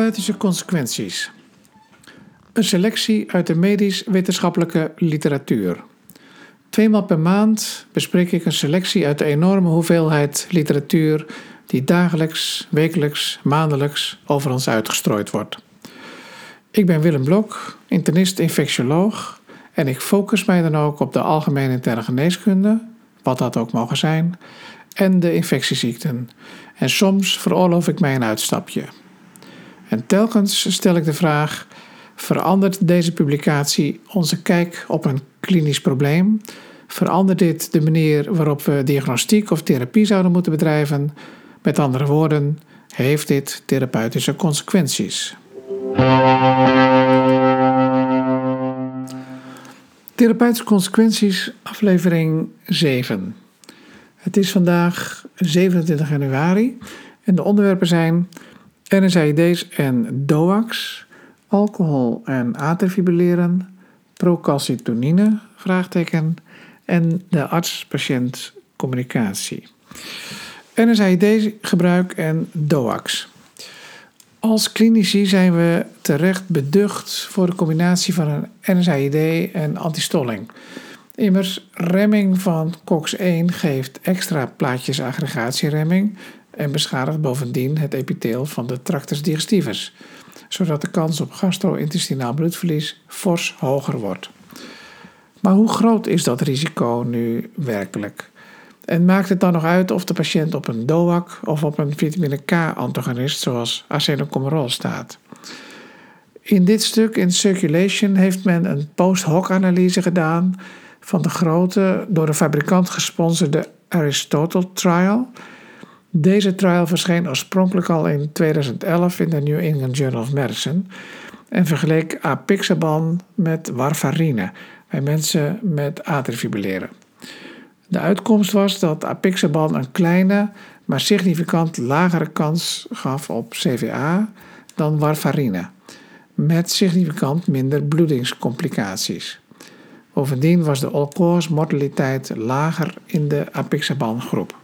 Therapeutische consequenties. Een selectie uit de medisch-wetenschappelijke literatuur. Tweemaal per maand bespreek ik een selectie uit de enorme hoeveelheid literatuur die dagelijks, wekelijks, maandelijks over ons uitgestrooid wordt. Ik ben Willem Blok, internist-infectioloog en ik focus mij dan ook op de algemene interne geneeskunde, wat dat ook mogen zijn, en de infectieziekten. En soms veroorloof ik mij een uitstapje. En telkens stel ik de vraag: verandert deze publicatie onze kijk op een klinisch probleem? Verandert dit de manier waarop we diagnostiek of therapie zouden moeten bedrijven? Met andere woorden, heeft dit therapeutische consequenties? Therapeutische consequenties, aflevering 7. Het is vandaag 27 januari en de onderwerpen zijn NSAID's en DOACs, alcohol en atrifibrilleren, procalcitonine, vraagteken, en de arts-patiënt communicatie. NSAID-gebruik en DOACs. Als klinici zijn we terecht beducht voor de combinatie van een NSAID en antistolling. Immers, remming van COX-1 geeft extra plaatjes aggregatieremming en beschadigt bovendien het epitheel van de tractus digestivus, zodat de kans op gastro-intestinaal bloedverlies fors hoger wordt. Maar hoe groot is dat risico nu werkelijk? En maakt het dan nog uit of de patiënt op een DOAC of op een vitamine K-antagonist zoals acetylcomerol staat? In dit stuk in Circulation heeft men een post-hoc analyse gedaan van de grote, door de fabrikant gesponsorde Aristotle Trial. Deze trial verscheen oorspronkelijk al in 2011 in de New England Journal of Medicine en vergeleek apixaban met warfarine bij mensen met atrifibrilleren. De uitkomst was dat apixaban een kleine, maar significant lagere kans gaf op CVA dan warfarine, met significant minder bloedingscomplicaties. Bovendien was de all-cause mortaliteit lager in de apixaban groep.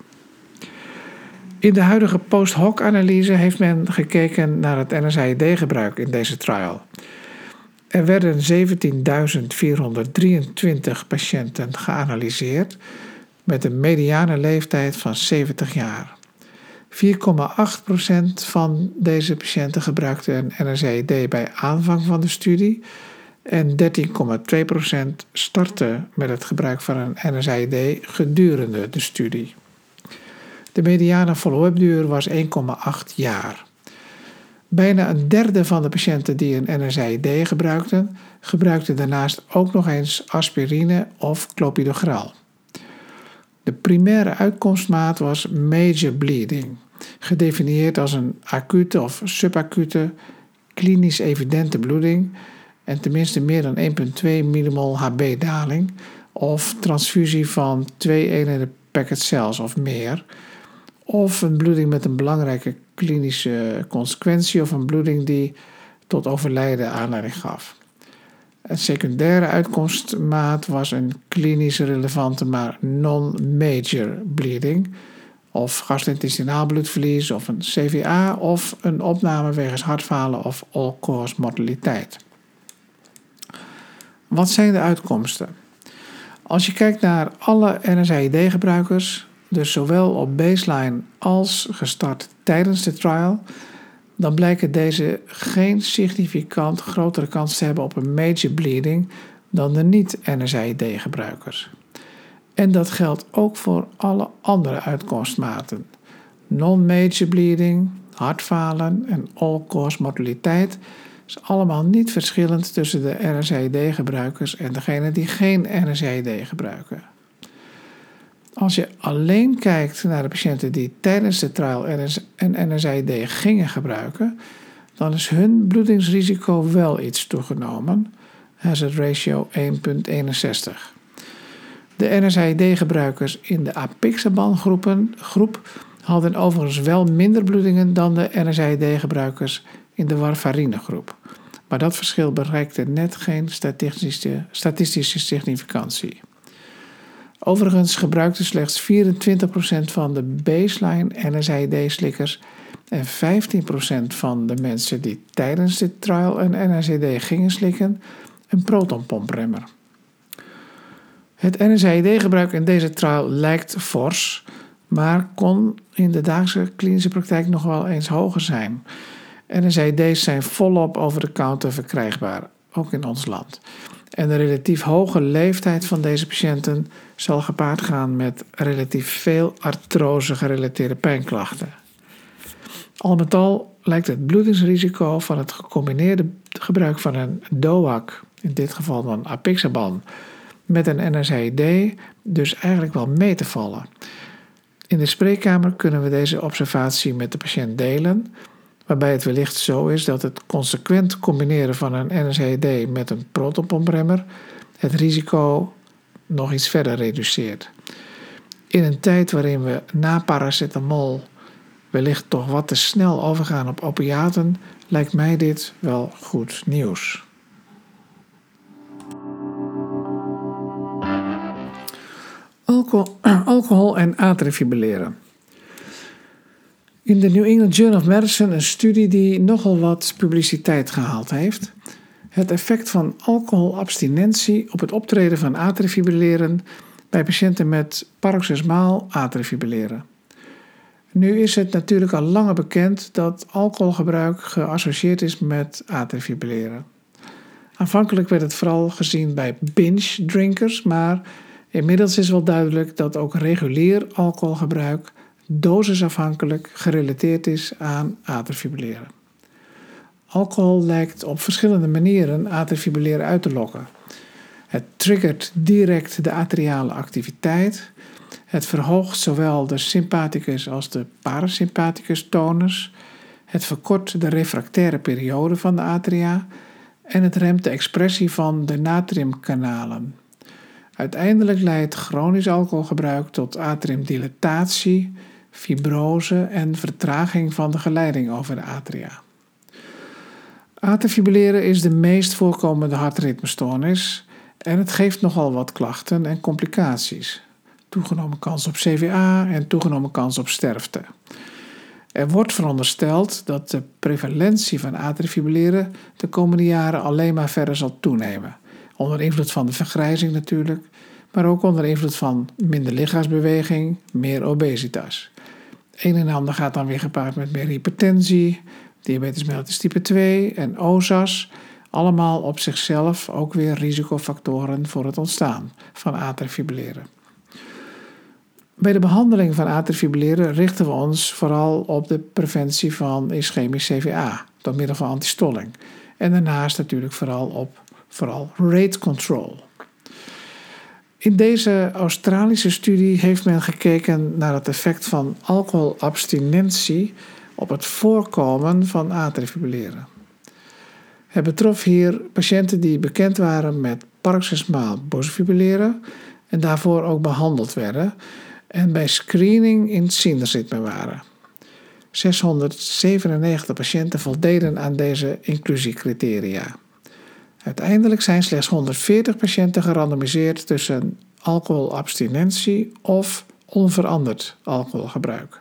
In de huidige post-hoc-analyse heeft men gekeken naar het NSAID-gebruik in deze trial. Er werden 17.423 patiënten geanalyseerd met een mediane leeftijd van 70 jaar. 4,8% van deze patiënten gebruikte een NSAID bij aanvang van de studie en 13,2% startte met het gebruik van een NSAID gedurende de studie. De mediane follow-up duur was 1,8 jaar. Bijna een derde van de patiënten die een NSAID gebruikten, gebruikte daarnaast ook nog eens aspirine of clopidogrel. De primaire uitkomstmaat was major bleeding, gedefinieerd als een acute of subacute klinisch evidente bloeding en tenminste meer dan 1,2 millimol Hb-daling of transfusie van 2 eenheden packet cells of meer, of een bloeding met een belangrijke klinische consequentie of een bloeding die tot overlijden aanleiding gaf. Een secundaire uitkomstmaat was een klinisch relevante maar non-major bleeding, of gastrointestinaal bloedverlies, of een CVA, of een opname wegens hartfalen of all-cause mortaliteit. Wat zijn de uitkomsten? Als je kijkt naar alle NSAID-gebruikers, dus zowel op baseline als gestart tijdens de trial, dan blijken deze geen significant grotere kans te hebben op een major bleeding dan de niet-NSAID-gebruikers. En dat geldt ook voor alle andere uitkomstmaten. Non-major bleeding, hartfalen en all-cause mortaliteit is allemaal niet verschillend tussen de NSAID-gebruikers en degenen die geen NSAID gebruiken. Als je alleen kijkt naar de patiënten die tijdens de trial een NSAID gingen gebruiken, dan is hun bloedingsrisico wel iets toegenomen, hazard ratio 1,61. De NSAID-gebruikers in de apixaban groep hadden overigens wel minder bloedingen dan de NSAID-gebruikers in de warfarine groep. Maar dat verschil bereikte net geen statistische, statistische significantie. Overigens gebruikte slechts 24% van de baseline NSAID-slikkers en 15% van de mensen die tijdens dit trial een NSAID gingen slikken een protonpompremmer. Het NSAID-gebruik in deze trial lijkt fors, maar kon in de dagelijkse klinische praktijk nog wel eens hoger zijn. NSAID's zijn volop over de counter verkrijgbaar, ook in ons land. En de relatief hoge leeftijd van deze patiënten zal gepaard gaan met relatief veel artrose-gerelateerde pijnklachten. Al met al lijkt het bloedingsrisico van het gecombineerde gebruik van een DOAC, in dit geval dan apixaban, met een NSAID dus eigenlijk wel mee te vallen. In de spreekkamer kunnen we deze observatie met de patiënt delen, waarbij het wellicht zo is dat het consequent combineren van een NSAID met een protonpompremmer het risico nog iets verder reduceert. In een tijd waarin we na paracetamol wellicht toch wat te snel overgaan op opiaten, lijkt mij dit wel goed nieuws. Alcohol, en atrifibrilleren. In de New England Journal of Medicine een studie die nogal wat publiciteit gehaald heeft. Het effect van alcoholabstinentie op het optreden van atrifibrilleren bij patiënten met paroxysmaal atrifibrilleren. Nu is het natuurlijk al langer bekend dat alcoholgebruik geassocieerd is met atrifibrilleren. Aanvankelijk werd het vooral gezien bij binge drinkers, maar inmiddels is wel duidelijk dat ook regulier alcoholgebruik dosisafhankelijk gerelateerd is aan atrifibrilleren. Alcohol lijkt op verschillende manieren atrifibrilleren uit te lokken. Het triggert direct de atriale activiteit. Het verhoogt zowel de sympathicus als de parasympathicus tonus. Het verkort de refractaire periode van de atria en het remt de expressie van de natriumkanalen. Uiteindelijk leidt chronisch alcoholgebruik tot atriumdilatatie, fibrose en vertraging van de geleiding over de atria. Atrifibrilleren is de meest voorkomende hartritmestoornis en het geeft nogal wat klachten en complicaties. Toegenomen kans op CVA en toegenomen kans op sterfte. Er wordt verondersteld dat de prevalentie van atrifibrilleren de komende jaren alleen maar verder zal toenemen. Onder invloed van de vergrijzing natuurlijk, maar ook onder invloed van minder lichaamsbeweging, meer obesitas. Een en ander gaat dan weer gepaard met meer hypertensie, diabetes mellitus type 2 en OSAS. Allemaal op zichzelf ook weer risicofactoren voor het ontstaan van atrifibrilleren. Bij de behandeling van atrifibrilleren richten we ons vooral op de preventie van ischemisch CVA door middel van antistolling. En daarnaast natuurlijk vooral op vooral rate control. In deze Australische studie heeft men gekeken naar het effect van alcoholabstinentie op het voorkomen van atrifibrilleren. Het betrof hier patiënten die bekend waren met paroxysmaal bovenfibrilleren en daarvoor ook behandeld werden en bij screening in sinusritme waren. 697 patiënten voldeden aan deze inclusiecriteria. Uiteindelijk zijn slechts 140 patiënten gerandomiseerd tussen alcoholabstinentie of onveranderd alcoholgebruik.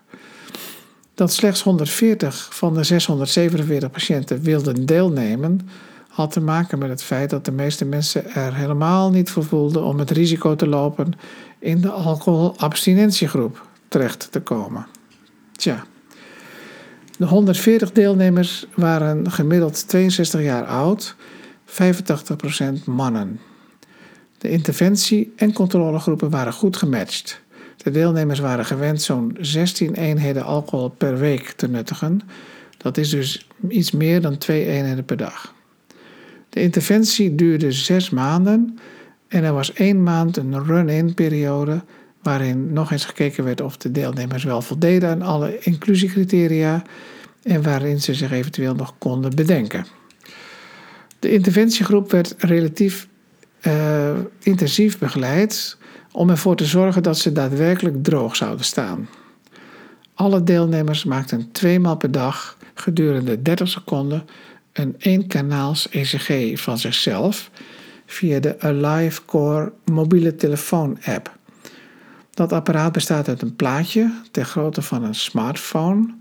Dat slechts 140 van de 647 patiënten wilden deelnemen, had te maken met het feit dat de meeste mensen er helemaal niet voor voelden om het risico te lopen in de alcoholabstinentiegroep terecht te komen. Tja. De 140 deelnemers waren gemiddeld 62 jaar oud 85% mannen. De interventie- en controlegroepen waren goed gematcht. De deelnemers waren gewend zo'n 16 eenheden alcohol per week te nuttigen. Dat is dus iets meer dan twee eenheden per dag. De interventie duurde zes maanden en er was één maand een run-in periode waarin nog eens gekeken werd of de deelnemers wel voldeden aan alle inclusiecriteria en waarin ze zich eventueel nog konden bedenken. De interventiegroep werd relatief uh, intensief begeleid om ervoor te zorgen dat ze daadwerkelijk droog zouden staan. Alle deelnemers maakten tweemaal per dag gedurende 30 seconden een eenkanaals ECG van zichzelf via de Alive Core mobiele telefoon-app. Dat apparaat bestaat uit een plaatje ter grootte van een smartphone,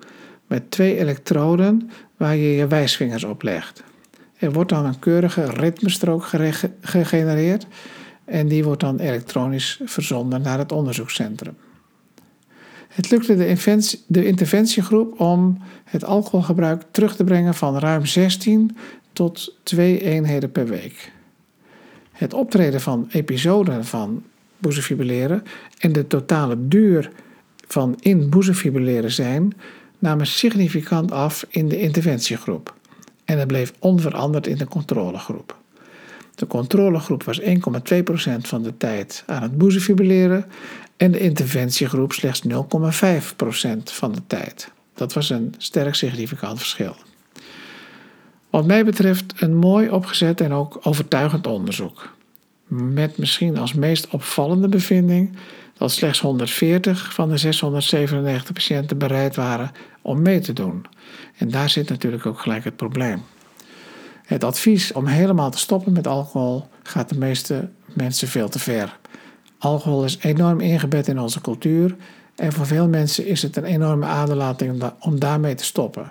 met twee elektroden waar je je wijsvingers op legt. Er wordt dan een keurige ritmestrook gegenereerd en die wordt dan elektronisch verzonden naar het onderzoekscentrum. Het lukte de, interventiegroep om het alcoholgebruik terug te brengen van ruim 16 tot 2 eenheden per week. Het optreden van episoden van boezemfibrilleren en de totale duur van in boezemfibrilleren zijn namen significant af in de interventiegroep en het bleef onveranderd in de controlegroep. De controlegroep was 1,2% van de tijd aan het boezemfibrilleren en de interventiegroep slechts 0,5% van de tijd. Dat was een sterk significant verschil. Wat mij betreft een mooi opgezet en ook overtuigend onderzoek. Met misschien als meest opvallende bevinding dat slechts 140 van de 697 patiënten bereid waren om mee te doen. En daar zit natuurlijk ook gelijk het probleem. Het advies om helemaal te stoppen met alcohol gaat de meeste mensen veel te ver. Alcohol is enorm ingebed in onze cultuur en voor veel mensen is het een enorme aderlating om daarmee te stoppen.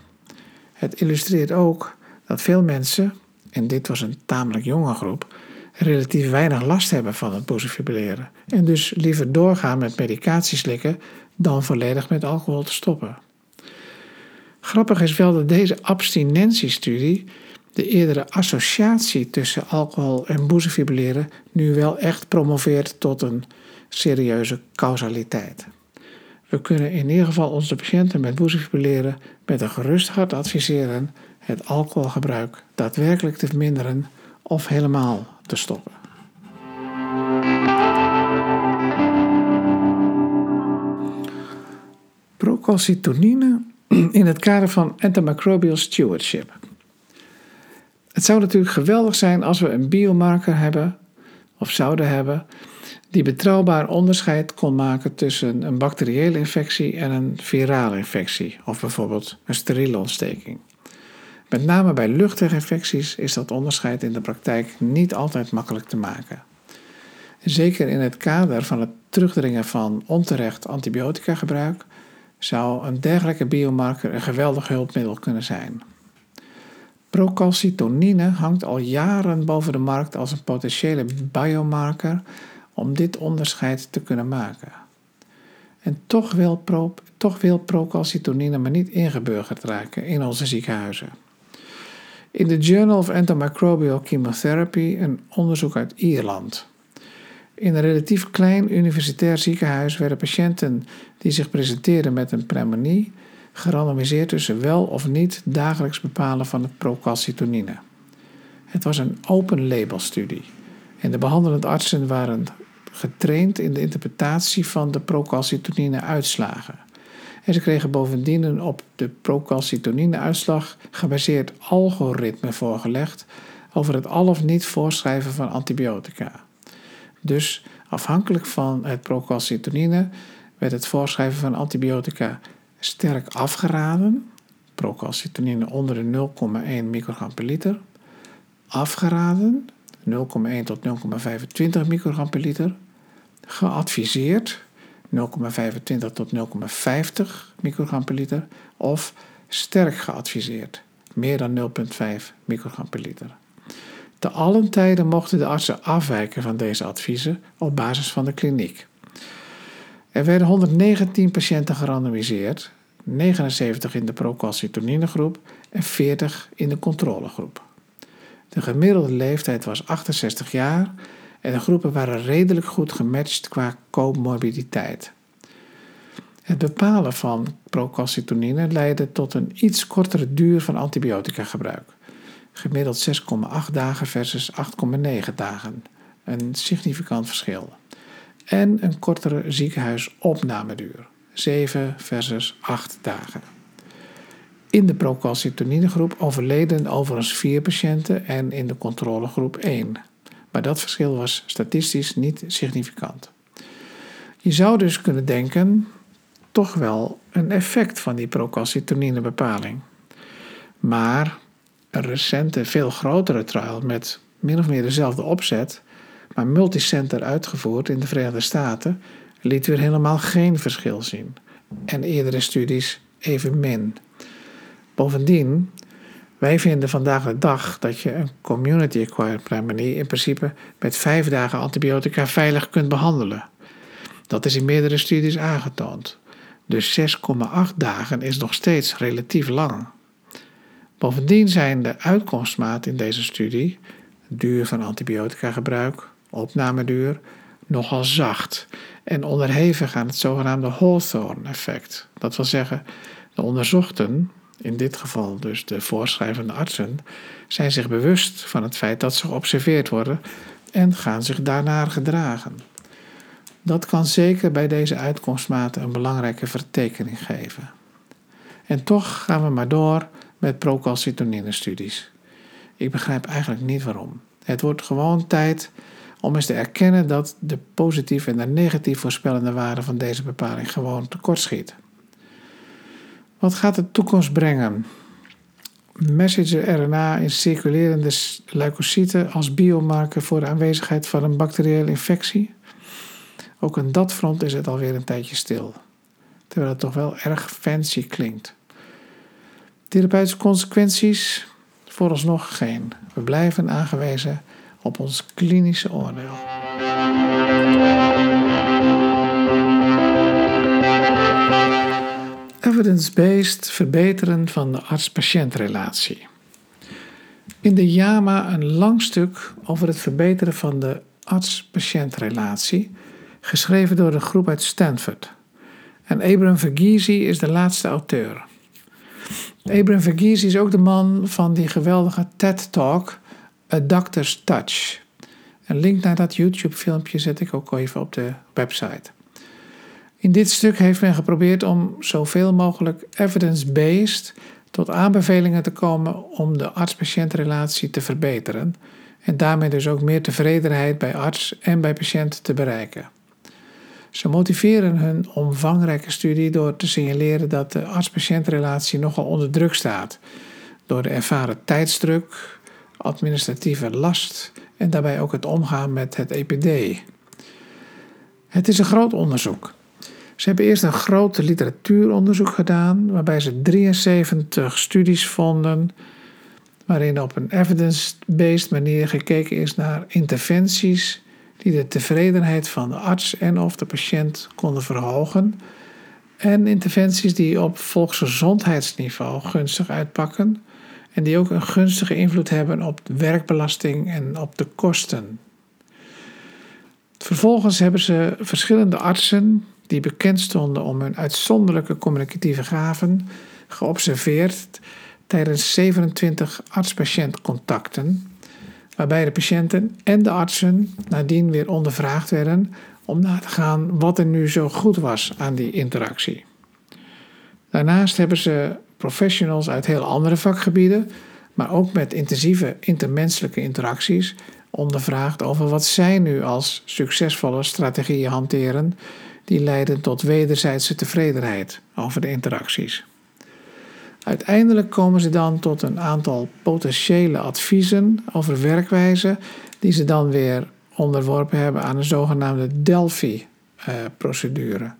Het illustreert ook dat veel mensen, en dit was een tamelijk jonge groep, relatief weinig last hebben van het boezemfibrilleren en dus liever doorgaan met medicatie slikken dan volledig met alcohol te stoppen. Grappig is wel dat deze abstinentiestudie de eerdere associatie tussen alcohol en boezemfibrilleren nu wel echt promoveert tot een serieuze causaliteit. We kunnen in ieder geval onze patiënten met boezemfibrilleren met een gerust hart adviseren het alcoholgebruik daadwerkelijk te verminderen of helemaal te stoppen. Procalcitonine in het kader van antimicrobial stewardship. Het zou natuurlijk geweldig zijn als we een biomarker hebben, of zouden hebben, die betrouwbaar onderscheid kon maken tussen een bacteriële infectie en een virale infectie, of bijvoorbeeld een steriele ontsteking. Met name bij luchtweginfecties is dat onderscheid in de praktijk niet altijd makkelijk te maken. Zeker in het kader van het terugdringen van onterecht antibiotica gebruik zou een dergelijke biomarker een geweldig hulpmiddel kunnen zijn. Procalcitonine hangt al jaren boven de markt als een potentiële biomarker om dit onderscheid te kunnen maken. En toch wil, pro, toch wil procalcitonine maar niet ingeburgerd raken in onze ziekenhuizen. In de Journal of Antimicrobial Chemotherapy een onderzoek uit Ierland. In een relatief klein universitair ziekenhuis werden patiënten die zich presenteerden met een pneumonie gerandomiseerd tussen wel of niet dagelijks bepalen van het procalcitonine. Het was een open label studie en de behandelende artsen waren getraind in de interpretatie van de procalcitonine uitslagen. En ze kregen bovendien een op de procalcitonine uitslag gebaseerd algoritme voorgelegd over het al of niet voorschrijven van antibiotica. Dus afhankelijk van het procalcitonine werd het voorschrijven van antibiotica sterk afgeraden. Procalcitonine onder de 0,1 microgram per liter. Afgeraden 0,1 tot 0,25 microgram per liter. Geadviseerd 0,25 tot 0,50 microgram per liter. Of sterk geadviseerd meer dan 0,5 microgram per liter. Te allen tijden mochten de artsen afwijken van deze adviezen op basis van de kliniek. Er werden 119 patiënten gerandomiseerd, 79 in de procalcitonine groep en 40 in de controlegroep. De gemiddelde leeftijd was 68 jaar en de groepen waren redelijk goed gematcht qua comorbiditeit. Het bepalen van procalcitonine leidde tot een iets kortere duur van antibiotica gebruik. Gemiddeld 6,8 dagen versus 8,9 dagen. Een significant verschil en een kortere ziekenhuisopnameduur, 7 versus 8 dagen. In de procalcitonine groep overleden overigens 4 patiënten en in de controlegroep 1. Maar dat verschil was statistisch niet significant. Je zou dus kunnen denken, toch wel een effect van die procalcitonine bepaling. Maar een recente, veel grotere trial met min of meer dezelfde opzet maar multicenter uitgevoerd in de Verenigde Staten liet weer helemaal geen verschil zien. En eerdere studies evenmin. Bovendien, wij vinden vandaag de dag dat je een community-acquired pneumonie in principe met vijf dagen antibiotica veilig kunt behandelen. Dat is in meerdere studies aangetoond. Dus 6,8 dagen is nog steeds relatief lang. Bovendien zijn de uitkomstmaat in deze studie, duur van antibiotica gebruik, opnameduur, nogal zacht en onderhevig aan het zogenaamde Hawthorne-effect. Dat wil zeggen, de onderzochten, in dit geval dus de voorschrijvende artsen, zijn zich bewust van het feit dat ze geobserveerd worden en gaan zich daarnaar gedragen. Dat kan zeker bij deze uitkomstmaten een belangrijke vertekening geven. En toch gaan we maar door met procalcitonine-studies. Ik begrijp eigenlijk niet waarom. Het wordt gewoon tijd om eens te erkennen dat de positief en de negatief voorspellende waarde van deze bepaling gewoon tekortschiet. Wat gaat de toekomst brengen? Messenger RNA in circulerende leukocyten als biomarker voor de aanwezigheid van een bacteriële infectie? Ook aan dat front is het alweer een tijdje stil, terwijl het toch wel erg fancy klinkt. Therapeutische consequenties? Vooralsnog geen. We blijven aangewezen op ons klinische oordeel. Evidence-based verbeteren van de arts-patiëntrelatie. In de JAMA een lang stuk over het verbeteren van de arts-patiëntrelatie, geschreven door de groep uit Stanford. En Abram Verghese is de laatste auteur. Abraham Verghese is ook de man van die geweldige TED-talk A Doctor's Touch. Een link naar dat YouTube-filmpje zet ik ook even op de website. In dit stuk heeft men geprobeerd om zoveel mogelijk evidence-based tot aanbevelingen te komen om de arts-patiëntrelatie te verbeteren en daarmee dus ook meer tevredenheid bij arts en bij patiënt te bereiken. Ze motiveren hun omvangrijke studie door te signaleren dat de arts-patiëntrelatie nogal onder druk staat door de ervaren tijdsdruk, administratieve last en daarbij ook het omgaan met het EPD. Het is een groot onderzoek. Ze hebben eerst een groot literatuuronderzoek gedaan, waarbij ze 73 studies vonden, waarin op een evidence-based manier gekeken is naar interventies die de tevredenheid van de arts en of de patiënt konden verhogen, en interventies die op volksgezondheidsniveau gunstig uitpakken en die ook een gunstige invloed hebben op de werkbelasting en op de kosten. Vervolgens hebben ze verschillende artsen die bekend stonden om hun uitzonderlijke communicatieve gaven geobserveerd tijdens 27 arts-patiëntcontacten waarbij de patiënten en de artsen nadien weer ondervraagd werden om na te gaan wat er nu zo goed was aan die interactie. Daarnaast hebben ze professionals uit heel andere vakgebieden, maar ook met intensieve intermenselijke interacties, ondervraagd over wat zij nu als succesvolle strategieën hanteren die leiden tot wederzijdse tevredenheid over de interacties. Uiteindelijk komen ze dan tot een aantal potentiële adviezen over werkwijze, die ze dan weer onderworpen hebben aan een zogenaamde Delphi-procedure.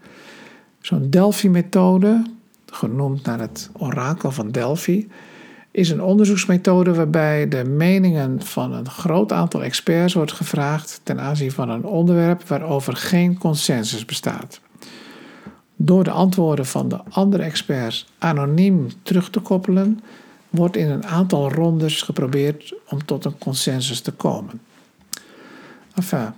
Zo'n Delphi-methode, genoemd naar het orakel van Delphi, is een onderzoeksmethode waarbij de meningen van een groot aantal experts wordt gevraagd ten aanzien van een onderwerp waarover geen consensus bestaat door de antwoorden van de andere experts anoniem terug te koppelen, wordt in een aantal rondes geprobeerd om tot een consensus te komen. Enfin,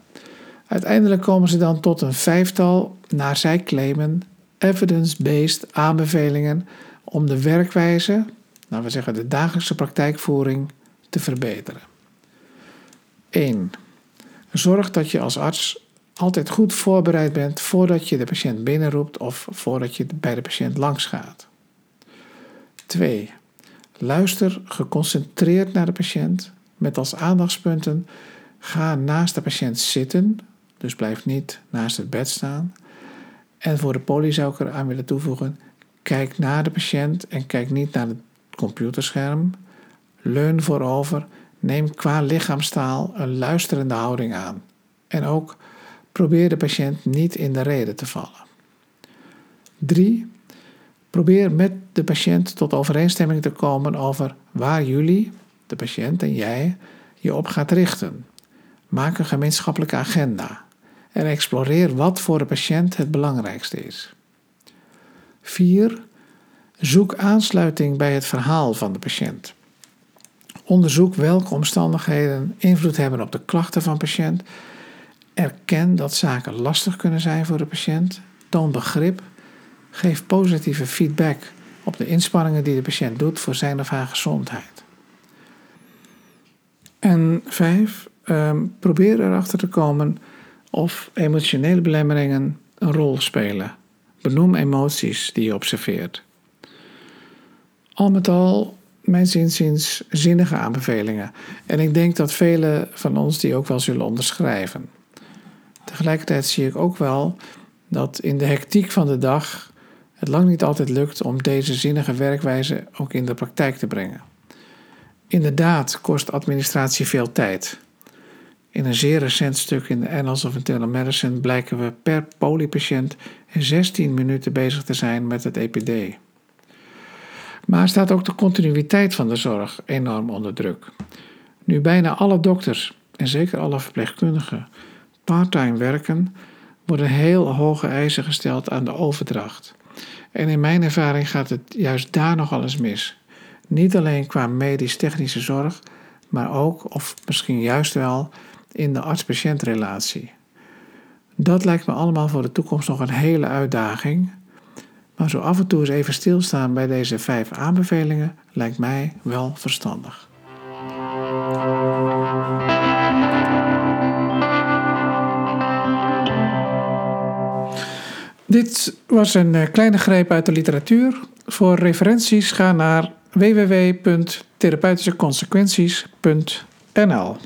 uiteindelijk komen ze dan tot een vijftal, naar zij claimen, evidence-based aanbevelingen om de werkwijze, nou we zeggen de dagelijkse praktijkvoering, te verbeteren. 1. Zorg dat je als arts altijd goed voorbereid bent voordat je de patiënt binnenroept of voordat je bij de patiënt langs gaat. 2. Luister geconcentreerd naar de patiënt met als aandachtspunten ga naast de patiënt zitten, dus blijf niet naast het bed staan. En voor de poli zou ik eraan willen toevoegen: kijk naar de patiënt en kijk niet naar het computerscherm. Leun voorover, neem qua lichaamstaal een luisterende houding aan. En ook Probeer de patiënt niet in de reden te vallen. 3. Probeer met de patiënt tot overeenstemming te komen over waar jullie, de patiënt en jij, je op gaat richten. Maak een gemeenschappelijke agenda en exploreer wat voor de patiënt het belangrijkste is. 4. Zoek aansluiting bij het verhaal van de patiënt. Onderzoek welke omstandigheden invloed hebben op de klachten van de patiënt. Erken dat zaken lastig kunnen zijn voor de patiënt. Toon begrip. Geef positieve feedback op de inspanningen die de patiënt doet voor zijn of haar gezondheid. En vijf, um, probeer erachter te komen of emotionele belemmeringen een rol spelen. Benoem emoties die je observeert. Al met al, mijn zinziens, zinnige aanbevelingen. En ik denk dat velen van ons die ook wel zullen onderschrijven. Tegelijkertijd zie ik ook wel dat in de hectiek van de dag het lang niet altijd lukt om deze zinnige werkwijze ook in de praktijk te brengen. Inderdaad kost administratie veel tijd. In een zeer recent stuk in de Annals of Internal Medicine blijken we per polypatiënt 16 minuten bezig te zijn met het EPD. Maar staat ook de continuïteit van de zorg enorm onder druk. Nu bijna alle dokters en zeker alle verpleegkundigen parttime werken, worden heel hoge eisen gesteld aan de overdracht. En in mijn ervaring gaat het juist daar nogal eens mis. Niet alleen qua medisch-technische zorg, maar ook, of misschien juist wel, in de arts-patiëntrelatie. Dat lijkt me allemaal voor de toekomst nog een hele uitdaging. Maar zo af en toe eens even stilstaan bij deze vijf aanbevelingen lijkt mij wel verstandig. Dit was een eh, kleine greep uit de literatuur. Voor referenties ga naar www.therapeutischeconsequenties.nl